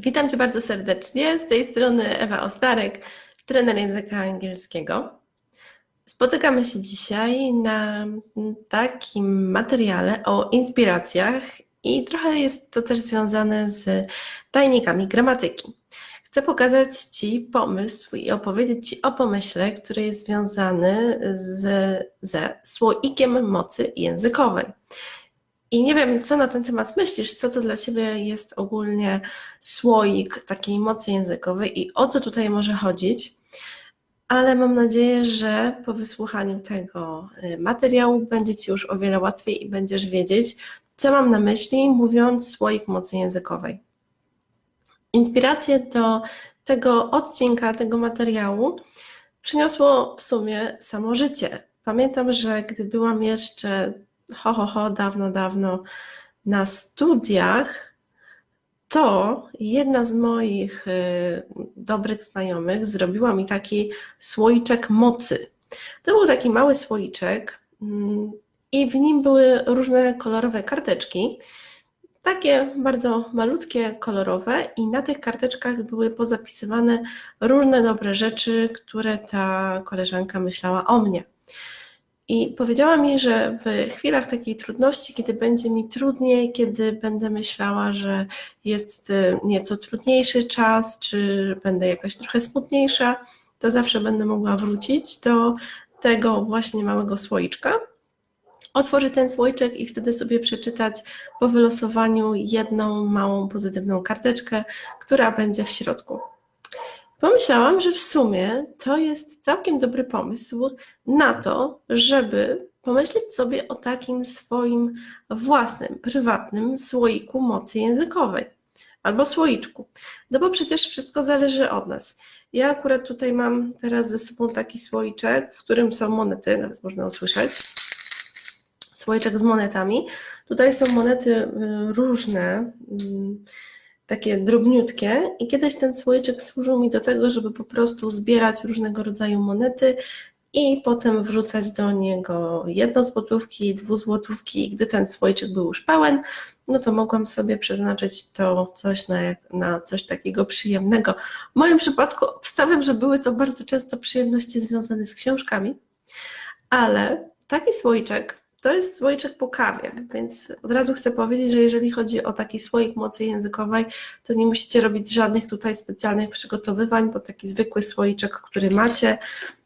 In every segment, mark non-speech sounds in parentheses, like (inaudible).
Witam Cię bardzo serdecznie. Z tej strony Ewa Ostarek, trener języka angielskiego. Spotykamy się dzisiaj na takim materiale o inspiracjach i trochę jest to też związane z tajnikami gramatyki. Chcę pokazać Ci pomysł i opowiedzieć Ci o pomyśle, który jest związany z, ze słoikiem mocy językowej. I nie wiem, co na ten temat myślisz, co to dla Ciebie jest ogólnie słoik takiej mocy językowej i o co tutaj może chodzić, ale mam nadzieję, że po wysłuchaniu tego y, materiału będzie Ci już o wiele łatwiej i będziesz wiedzieć, co mam na myśli, mówiąc słoik mocy językowej. Inspirację do tego odcinka, tego materiału przyniosło w sumie samo życie. Pamiętam, że gdy byłam jeszcze ho, ho, ho, dawno, dawno na studiach, to jedna z moich y, dobrych znajomych zrobiła mi taki słoiczek mocy. To był taki mały słoiczek mm, i w nim były różne kolorowe karteczki. Takie bardzo malutkie, kolorowe, i na tych karteczkach były pozapisywane różne dobre rzeczy, które ta koleżanka myślała o mnie. I powiedziała mi, że w chwilach takiej trudności, kiedy będzie mi trudniej, kiedy będę myślała, że jest y, nieco trudniejszy czas, czy będę jakaś trochę smutniejsza, to zawsze będę mogła wrócić do tego właśnie małego słoiczka. Otworzyć ten słoiczek i wtedy sobie przeczytać po wylosowaniu jedną małą pozytywną karteczkę, która będzie w środku. Pomyślałam, że w sumie to jest całkiem dobry pomysł na to, żeby pomyśleć sobie o takim swoim własnym, prywatnym słoiku mocy językowej albo słoiczku. No bo przecież wszystko zależy od nas. Ja akurat tutaj mam teraz ze sobą taki słoiczek, w którym są monety, nawet można usłyszeć. Słoiczek z monetami. Tutaj są monety y, różne mm, takie drobniutkie i kiedyś ten słoiczek służył mi do tego, żeby po prostu zbierać różnego rodzaju monety i potem wrzucać do niego jedno złotówki, dwuzłotówki i gdy ten słoiczek był już pełen, no to mogłam sobie przeznaczyć to coś na, na coś takiego przyjemnego. W moim przypadku obstawiam, że były to bardzo często przyjemności związane z książkami, ale taki słoiczek to jest słoiczek po kawie, więc od razu chcę powiedzieć, że jeżeli chodzi o taki słoik mocy językowej, to nie musicie robić żadnych tutaj specjalnych przygotowywań, bo taki zwykły słoiczek, który macie,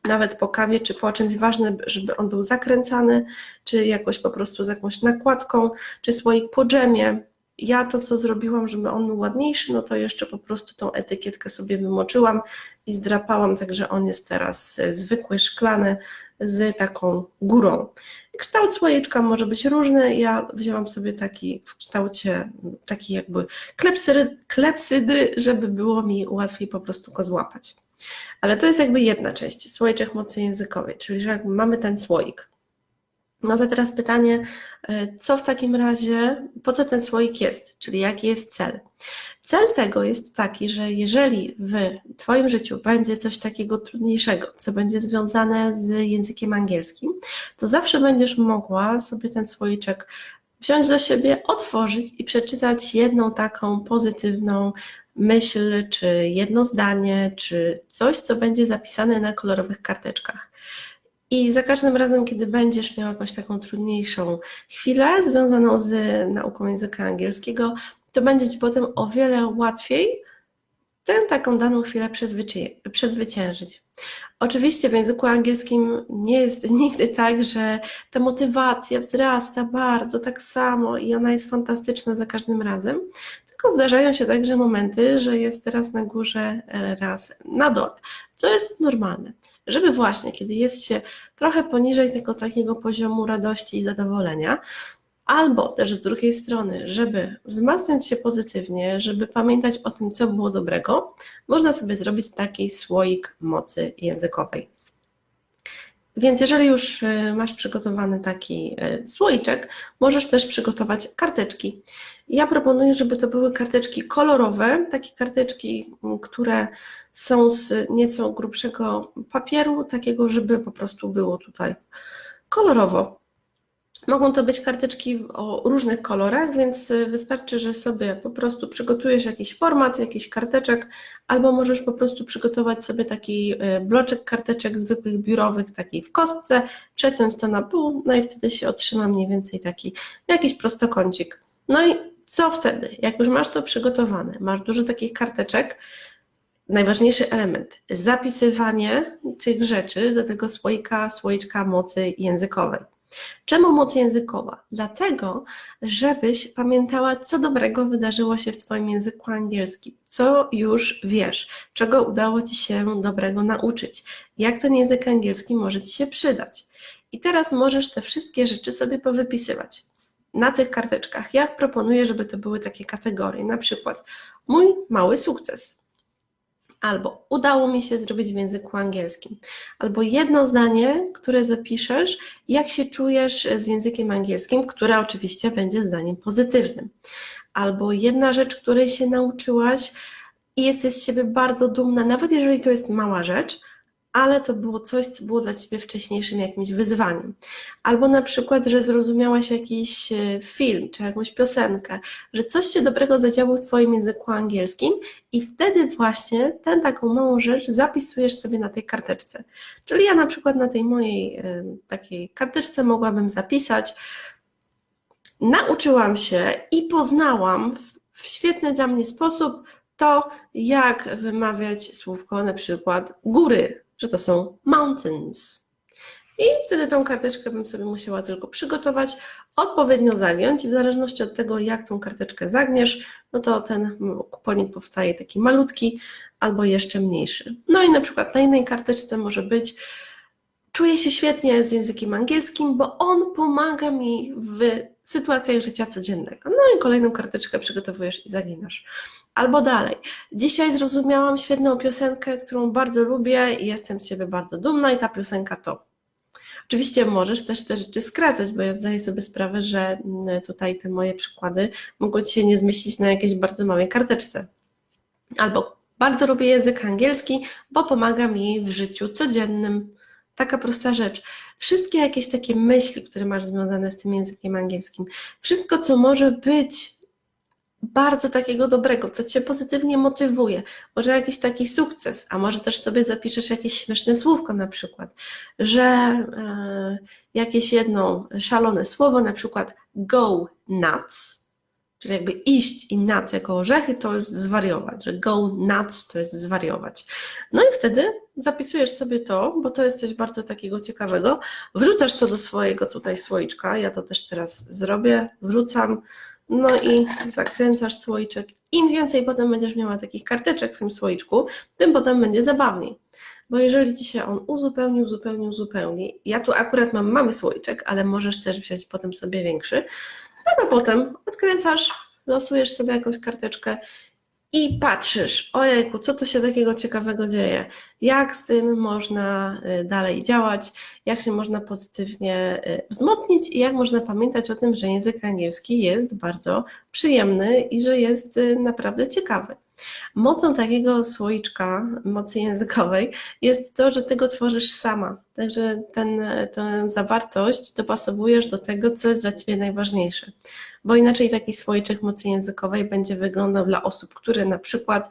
nawet po kawie czy po czymś, ważne, żeby on był zakręcany, czy jakoś po prostu z jakąś nakładką, czy słoik po dżemie. Ja to, co zrobiłam, żeby on był ładniejszy, no to jeszcze po prostu tą etykietkę sobie wymoczyłam i zdrapałam, także on jest teraz zwykły, szklany, z taką górą. Kształt słoiczka może być różny. Ja wzięłam sobie taki w kształcie, taki jakby klepsydry, klepsydry, żeby było mi łatwiej po prostu go złapać. Ale to jest jakby jedna część, słoiczek mocy językowej, czyli że mamy ten słoik. No to teraz pytanie, e, co w takim razie, po co ten słoik jest, czyli jaki jest cel? Cel tego jest taki, że jeżeli w Twoim życiu będzie coś takiego trudniejszego, co będzie związane z językiem angielskim, to zawsze będziesz mogła sobie ten słoiczek wziąć do siebie, otworzyć i przeczytać jedną taką pozytywną myśl, czy jedno zdanie, czy coś, co będzie zapisane na kolorowych karteczkach. I za każdym razem, kiedy będziesz miał jakąś taką trudniejszą chwilę związaną z nauką języka angielskiego, to będzie Ci potem o wiele łatwiej tę taką daną chwilę przezwyciężyć. Oczywiście w języku angielskim nie jest (laughs) nigdy tak, że ta motywacja wzrasta bardzo tak samo i ona jest fantastyczna za każdym razem, tylko zdarzają się także momenty, że jest raz na górze, raz na dole, co jest normalne. Żeby właśnie, kiedy jest się trochę poniżej tego takiego poziomu radości i zadowolenia, Albo też z drugiej strony, żeby wzmacniać się pozytywnie, żeby pamiętać o tym, co było dobrego, można sobie zrobić taki słoik mocy językowej. Więc jeżeli już y, masz przygotowany taki y, słoiczek, możesz też przygotować karteczki. Ja proponuję, żeby to były karteczki kolorowe, takie karteczki, które są z nieco grubszego papieru, takiego, żeby po prostu było tutaj kolorowo. Mogą to być karteczki o różnych kolorach, więc y, wystarczy, że sobie po prostu przygotujesz jakiś format, jakiś karteczek, albo możesz po prostu przygotować sobie taki y, bloczek karteczek zwykłych biurowych, takiej w kostce, przeciąć to na pół, no i wtedy się otrzyma mniej więcej taki jakiś prostokącik. No i co wtedy? Jak już masz to przygotowane, masz dużo takich karteczek, najważniejszy element zapisywanie tych rzeczy do tego słoika, słoiczka mocy językowej. Czemu moc językowa? Dlatego, żebyś pamiętała, co dobrego wydarzyło się w Twoim języku angielskim, co już wiesz, czego udało Ci się dobrego nauczyć, jak ten język angielski może Ci się przydać. I teraz możesz te wszystkie rzeczy sobie powypisywać na tych karteczkach. Ja proponuję, żeby to były takie kategorie, na przykład mój mały sukces albo udało mi się zrobić w języku angielskim, albo jedno zdanie, które zapiszesz, jak się czujesz z językiem angielskim, które oczywiście będzie zdaniem pozytywnym, albo jedna rzecz, której się nauczyłaś i jesteś z siebie bardzo dumna, nawet jeżeli to jest mała rzecz, ale to było coś, co było dla Ciebie wcześniejszym jakimś wyzwaniem. Albo na przykład, że zrozumiałaś jakiś e, film czy jakąś piosenkę, że coś się dobrego zadziało w Twoim języku angielskim i wtedy właśnie tę taką małą rzecz zapisujesz sobie na tej karteczce. Czyli ja na przykład na tej mojej e, takiej karteczce mogłabym zapisać, nauczyłam się i poznałam w świetny dla mnie sposób to, jak wymawiać słówko na przykład góry że to są mountains. I wtedy tą karteczkę bym sobie musiała tylko przygotować, odpowiednio zagiąć i w zależności od tego, jak tą karteczkę zagniesz, no to ten kuponik powstaje taki malutki albo jeszcze mniejszy. No i na przykład na innej karteczce może być czuję się świetnie z językiem angielskim, bo on pomaga mi w sytuacjach życia codziennego. No i kolejną karteczkę przygotowujesz i zaginasz. Albo dalej. Dzisiaj zrozumiałam świetną piosenkę, którą bardzo lubię i jestem z siebie bardzo dumna i ta piosenka to. Oczywiście możesz też te rzeczy skracać, bo ja zdaję sobie sprawę, że mm, tutaj te moje przykłady mogą Ci się nie zmieścić na jakiejś bardzo małej karteczce. Albo bardzo lubię język angielski, bo pomaga mi w życiu codziennym. Taka prosta rzecz. Wszystkie jakieś takie myśli, które masz związane z tym językiem angielskim, wszystko, co może być bardzo takiego dobrego, co Cię pozytywnie motywuje, może jakiś taki sukces, a może też sobie zapiszesz jakieś śmieszne słówko na przykład, że e, jakieś jedno szalone słowo, na przykład go nuts, czyli jakby iść i nuts jako orzechy to jest zwariować, że go nuts to jest zwariować. No i wtedy zapisujesz sobie to, bo to jest coś bardzo takiego ciekawego, wrzucasz to do swojego tutaj słoiczka, ja to też teraz zrobię, wrzucam, no i zakręcasz słoiczek. Im więcej potem będziesz miała takich karteczek w tym słoiczku, tym potem będzie zabawniej. Bo jeżeli Ci się on uzupełni, uzupełni, uzupełni, ja tu akurat mam mały słoiczek, ale możesz też wziąć potem sobie większy, to potem odkręcasz, losujesz sobie jakąś karteczkę i patrzysz, ojejku, co tu się takiego ciekawego dzieje, jak z tym można y, dalej działać, jak się można pozytywnie y, wzmocnić? I jak można pamiętać o tym, że język angielski jest bardzo przyjemny i że jest y, naprawdę ciekawy. Mocą takiego słoiczka mocy językowej jest to, że ty go tworzysz sama. Także ten, tę zawartość dopasowujesz do tego, co jest dla ciebie najważniejsze. Bo inaczej taki słoiczek mocy językowej będzie wyglądał dla osób, które na przykład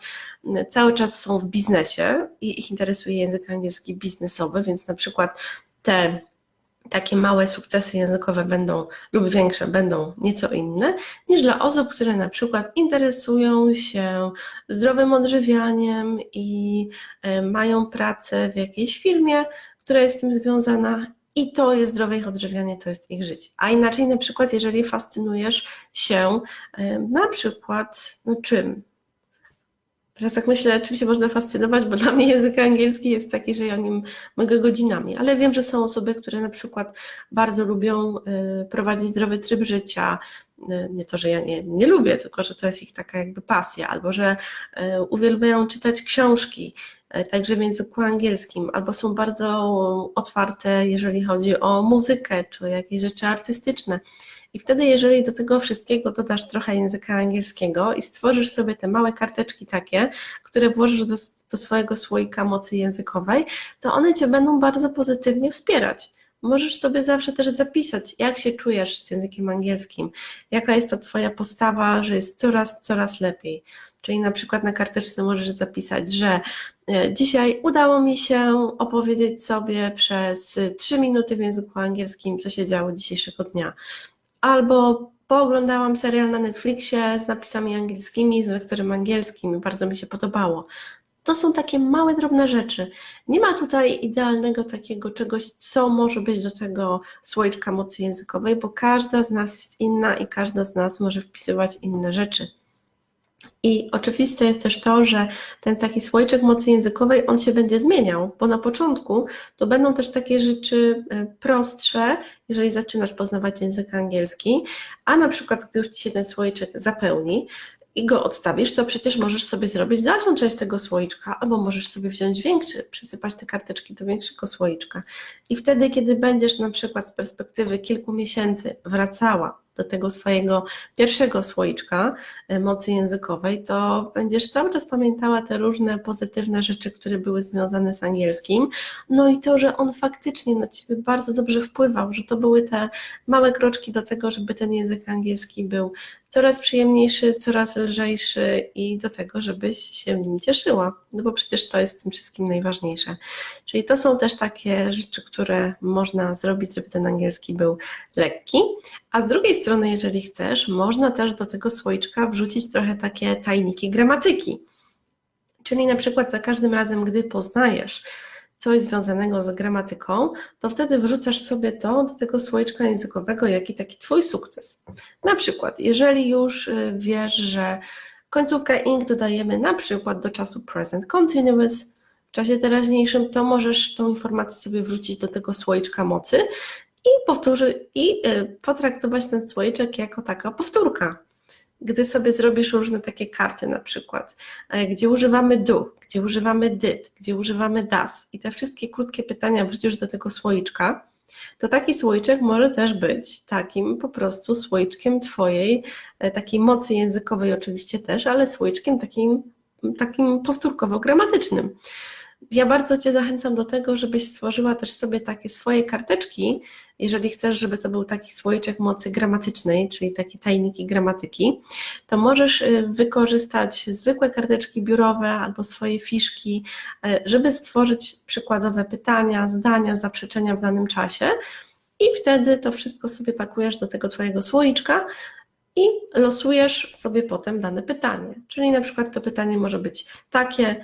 cały czas są w biznesie i ich interesuje język angielski biznesowy, więc na przykład te takie małe sukcesy językowe będą lub większe będą nieco inne niż dla osób, które na przykład interesują się zdrowym odżywianiem i e, mają pracę w jakiejś firmie, która jest z tym związana i to jest zdrowe ich odżywianie, to jest ich życie. A inaczej na przykład, jeżeli fascynujesz się e, na przykład no czym? Teraz tak myślę, czym się można fascynować, bo (laughs) dla mnie język angielski jest taki, że ja nim mogę godzinami, ale wiem, że są osoby, które na przykład bardzo lubią y, prowadzić zdrowy tryb życia, y, nie to, że ja nie, nie lubię, tylko że to jest ich taka jakby pasja, albo że y, uwielbiają czytać książki, także w języku angielskim, albo są bardzo otwarte, jeżeli chodzi o muzykę, czy jakieś rzeczy artystyczne. I wtedy, jeżeli do tego wszystkiego dodasz trochę języka angielskiego i stworzysz sobie te małe karteczki takie, które włożysz do, do swojego słoika mocy językowej, to one cię będą bardzo pozytywnie wspierać. Możesz sobie zawsze też zapisać, jak się czujesz z językiem angielskim, jaka jest to Twoja postawa, że jest coraz, coraz lepiej. Czyli na przykład na karteczce możesz zapisać, że e, dzisiaj udało mi się opowiedzieć sobie przez 3 minuty w języku angielskim, co się działo dzisiejszego dnia albo pooglądałam serial na Netflixie z napisami angielskimi, z lektorem angielskim bardzo mi się podobało. To są takie małe, drobne rzeczy. Nie ma tutaj idealnego takiego czegoś, co może być do tego słoiczka mocy językowej, bo każda z nas jest inna i każda z nas może wpisywać inne rzeczy. I oczywiste jest też to, że ten taki słoiczek mocy językowej, on się będzie zmieniał, bo na początku to będą też takie rzeczy e, prostsze, jeżeli zaczynasz poznawać język angielski, a na przykład gdy już Ci się ten słoiczek zapełni, i go odstawisz, to przecież możesz sobie zrobić dalszą część tego słoiczka, albo możesz sobie wziąć większy, przysypać te karteczki do większego słoiczka. I wtedy, kiedy będziesz na przykład z perspektywy kilku miesięcy wracała do tego swojego pierwszego słoiczka e, mocy językowej, to będziesz cały czas pamiętała te różne pozytywne rzeczy, które były związane z angielskim. No i to, że on faktycznie na ciebie bardzo dobrze wpływał, że to były te małe kroczki do tego, żeby ten język angielski był coraz przyjemniejszy, coraz lżejszy i do tego, żebyś się nim cieszyła, no bo przecież to jest w tym wszystkim najważniejsze. Czyli to są też takie rzeczy, które można zrobić, żeby ten angielski był lekki, a z drugiej strony, jeżeli chcesz, można też do tego słoiczka wrzucić trochę takie tajniki gramatyki. Czyli na przykład za każdym razem, gdy poznajesz coś związanego z gramatyką, to wtedy wrzucasz sobie to do tego słoiczka językowego, jaki taki Twój sukces. Na przykład, jeżeli już y, wiesz, że końcówkę ing dodajemy na przykład do czasu present continuous, w czasie teraźniejszym, to możesz tą informację sobie wrzucić do tego słoiczka mocy i powtórzy, i y, potraktować ten słoiczek jako taka powtórka. Gdy sobie zrobisz różne takie karty na przykład, e, gdzie używamy do, gdzie używamy did, gdzie używamy das i te wszystkie krótkie pytania wrzucisz do tego słoiczka, to taki słoiczek może też być takim po prostu słoiczkiem Twojej, e, takiej mocy językowej oczywiście też, ale słoiczkiem takim, takim powtórkowo-gramatycznym ja bardzo Cię zachęcam do tego, żebyś stworzyła też sobie takie swoje karteczki, jeżeli chcesz, żeby to był taki słoiczek mocy gramatycznej, czyli takie tajniki gramatyki, to możesz y, wykorzystać zwykłe karteczki biurowe albo swoje fiszki, y, żeby stworzyć przykładowe pytania, zdania, zaprzeczenia w danym czasie i wtedy to wszystko sobie pakujesz do tego Twojego słoiczka, i losujesz sobie potem dane pytanie. Czyli na przykład to pytanie może być takie: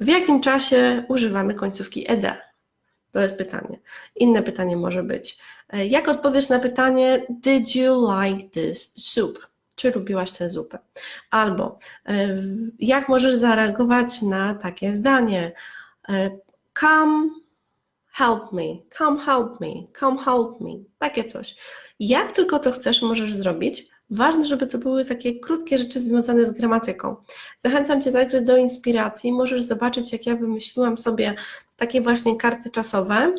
w jakim czasie używamy końcówki ed? To jest pytanie. Inne pytanie może być, e, jak odpowiesz na pytanie Did you like this soup? Czy lubiłaś tę zupę? Albo e, jak możesz zareagować na takie zdanie e, Come help me, come help me, come help me, takie coś. Jak tylko to chcesz, możesz zrobić, Ważne, żeby to były takie krótkie rzeczy związane z gramatyką. Zachęcam Cię także do inspiracji. Możesz zobaczyć, jak ja wymyśliłam sobie takie właśnie karty czasowe,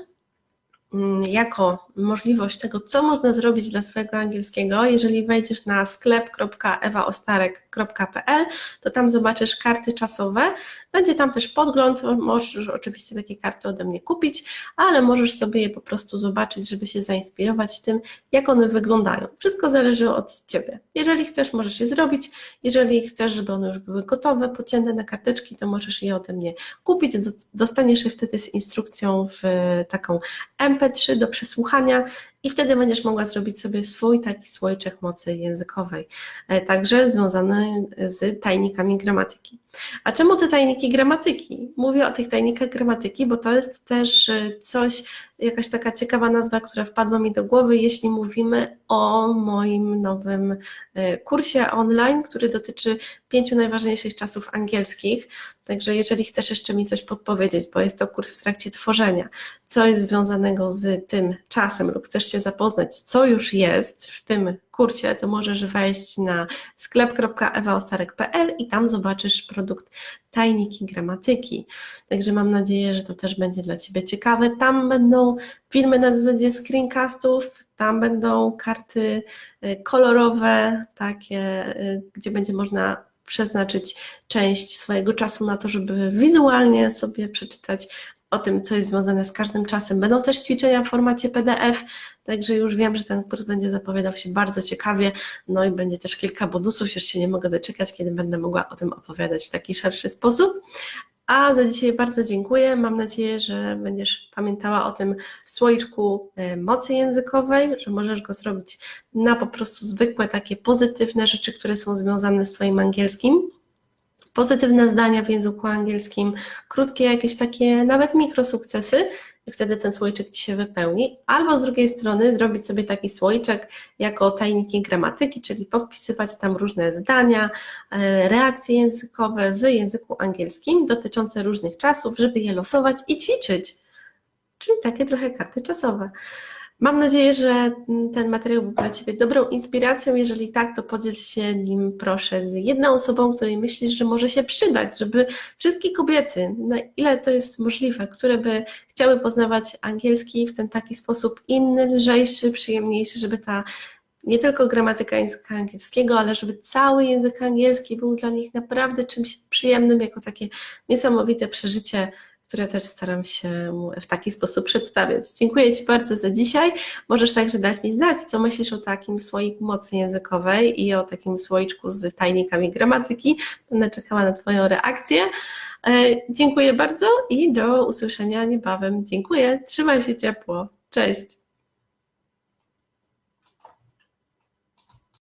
Mm, jako możliwość tego, co można zrobić dla swojego angielskiego. Jeżeli wejdziesz na sklep.ewaostarek.pl, to tam zobaczysz karty czasowe. Będzie tam też podgląd, możesz oczywiście takie karty ode mnie kupić, ale możesz sobie je po prostu zobaczyć, żeby się zainspirować tym, jak one wyglądają. Wszystko zależy od Ciebie. Jeżeli chcesz, możesz je zrobić. Jeżeli chcesz, żeby one już były gotowe, pocięte na karteczki, to możesz je ode mnie kupić. Dostaniesz je wtedy z instrukcją w taką MP MP3 do przesłuchania i wtedy będziesz mogła zrobić sobie swój taki słoiczek mocy językowej, e, także związany z tajnikami gramatyki. A czemu te tajniki gramatyki? Mówię o tych tajnikach gramatyki, bo to jest też y, coś, jakaś taka ciekawa nazwa, która wpadła mi do głowy, jeśli mówimy o moim nowym y, kursie online, który dotyczy pięciu najważniejszych czasów angielskich. Także jeżeli chcesz jeszcze mi coś podpowiedzieć, bo jest to kurs w trakcie tworzenia, co jest związanego z tym czasem lub chcesz się zapoznać, co już jest w tym kursie, to możesz wejść na sklep.ewaostarek.pl i tam zobaczysz produkt tajniki gramatyki. Także mam nadzieję, że to też będzie dla Ciebie ciekawe. Tam będą filmy na zasadzie screencastów, tam będą karty y, kolorowe, takie, y, gdzie będzie można przeznaczyć część swojego czasu na to, żeby wizualnie sobie przeczytać o tym, co jest związane z każdym czasem. Będą też ćwiczenia w formacie PDF, także już wiem, że ten kurs będzie zapowiadał się bardzo ciekawie, no i będzie też kilka bonusów, już się nie mogę doczekać, kiedy będę mogła o tym opowiadać w taki szerszy sposób. A za dzisiaj bardzo dziękuję. Mam nadzieję, że będziesz pamiętała o tym słoiczku e, mocy językowej, że możesz go zrobić na po prostu zwykłe, takie pozytywne rzeczy, które są związane z Twoim angielskim pozytywne zdania w języku angielskim, krótkie jakieś takie nawet mikrosukcesy i wtedy ten słoiczek Ci się wypełni. Albo z drugiej strony zrobić sobie taki słoiczek jako tajniki gramatyki, czyli powpisywać tam różne zdania, e, reakcje językowe w języku angielskim dotyczące różnych czasów, żeby je losować i ćwiczyć. Czyli takie trochę karty czasowe. Mam nadzieję, że ten materiał był dla Ciebie dobrą inspiracją. Jeżeli tak, to podziel się nim proszę z jedną osobą, której myślisz, że może się przydać, żeby wszystkie kobiety, na ile to jest możliwe, które by chciały poznawać angielski w ten taki sposób inny, lżejszy, przyjemniejszy, żeby ta nie tylko gramatyka języka angielskiego, ale żeby cały język angielski był dla nich naprawdę czymś przyjemnym, jako takie niesamowite przeżycie które też staram się w taki sposób przedstawiać. Dziękuję Ci bardzo za dzisiaj. Możesz także dać mi znać, co myślisz o takim słoiku mocy językowej i o takim słoiczku z tajnikami gramatyki. Będę czekała na Twoją reakcję. E, dziękuję bardzo i do usłyszenia niebawem. Dziękuję. Trzymaj się ciepło. Cześć.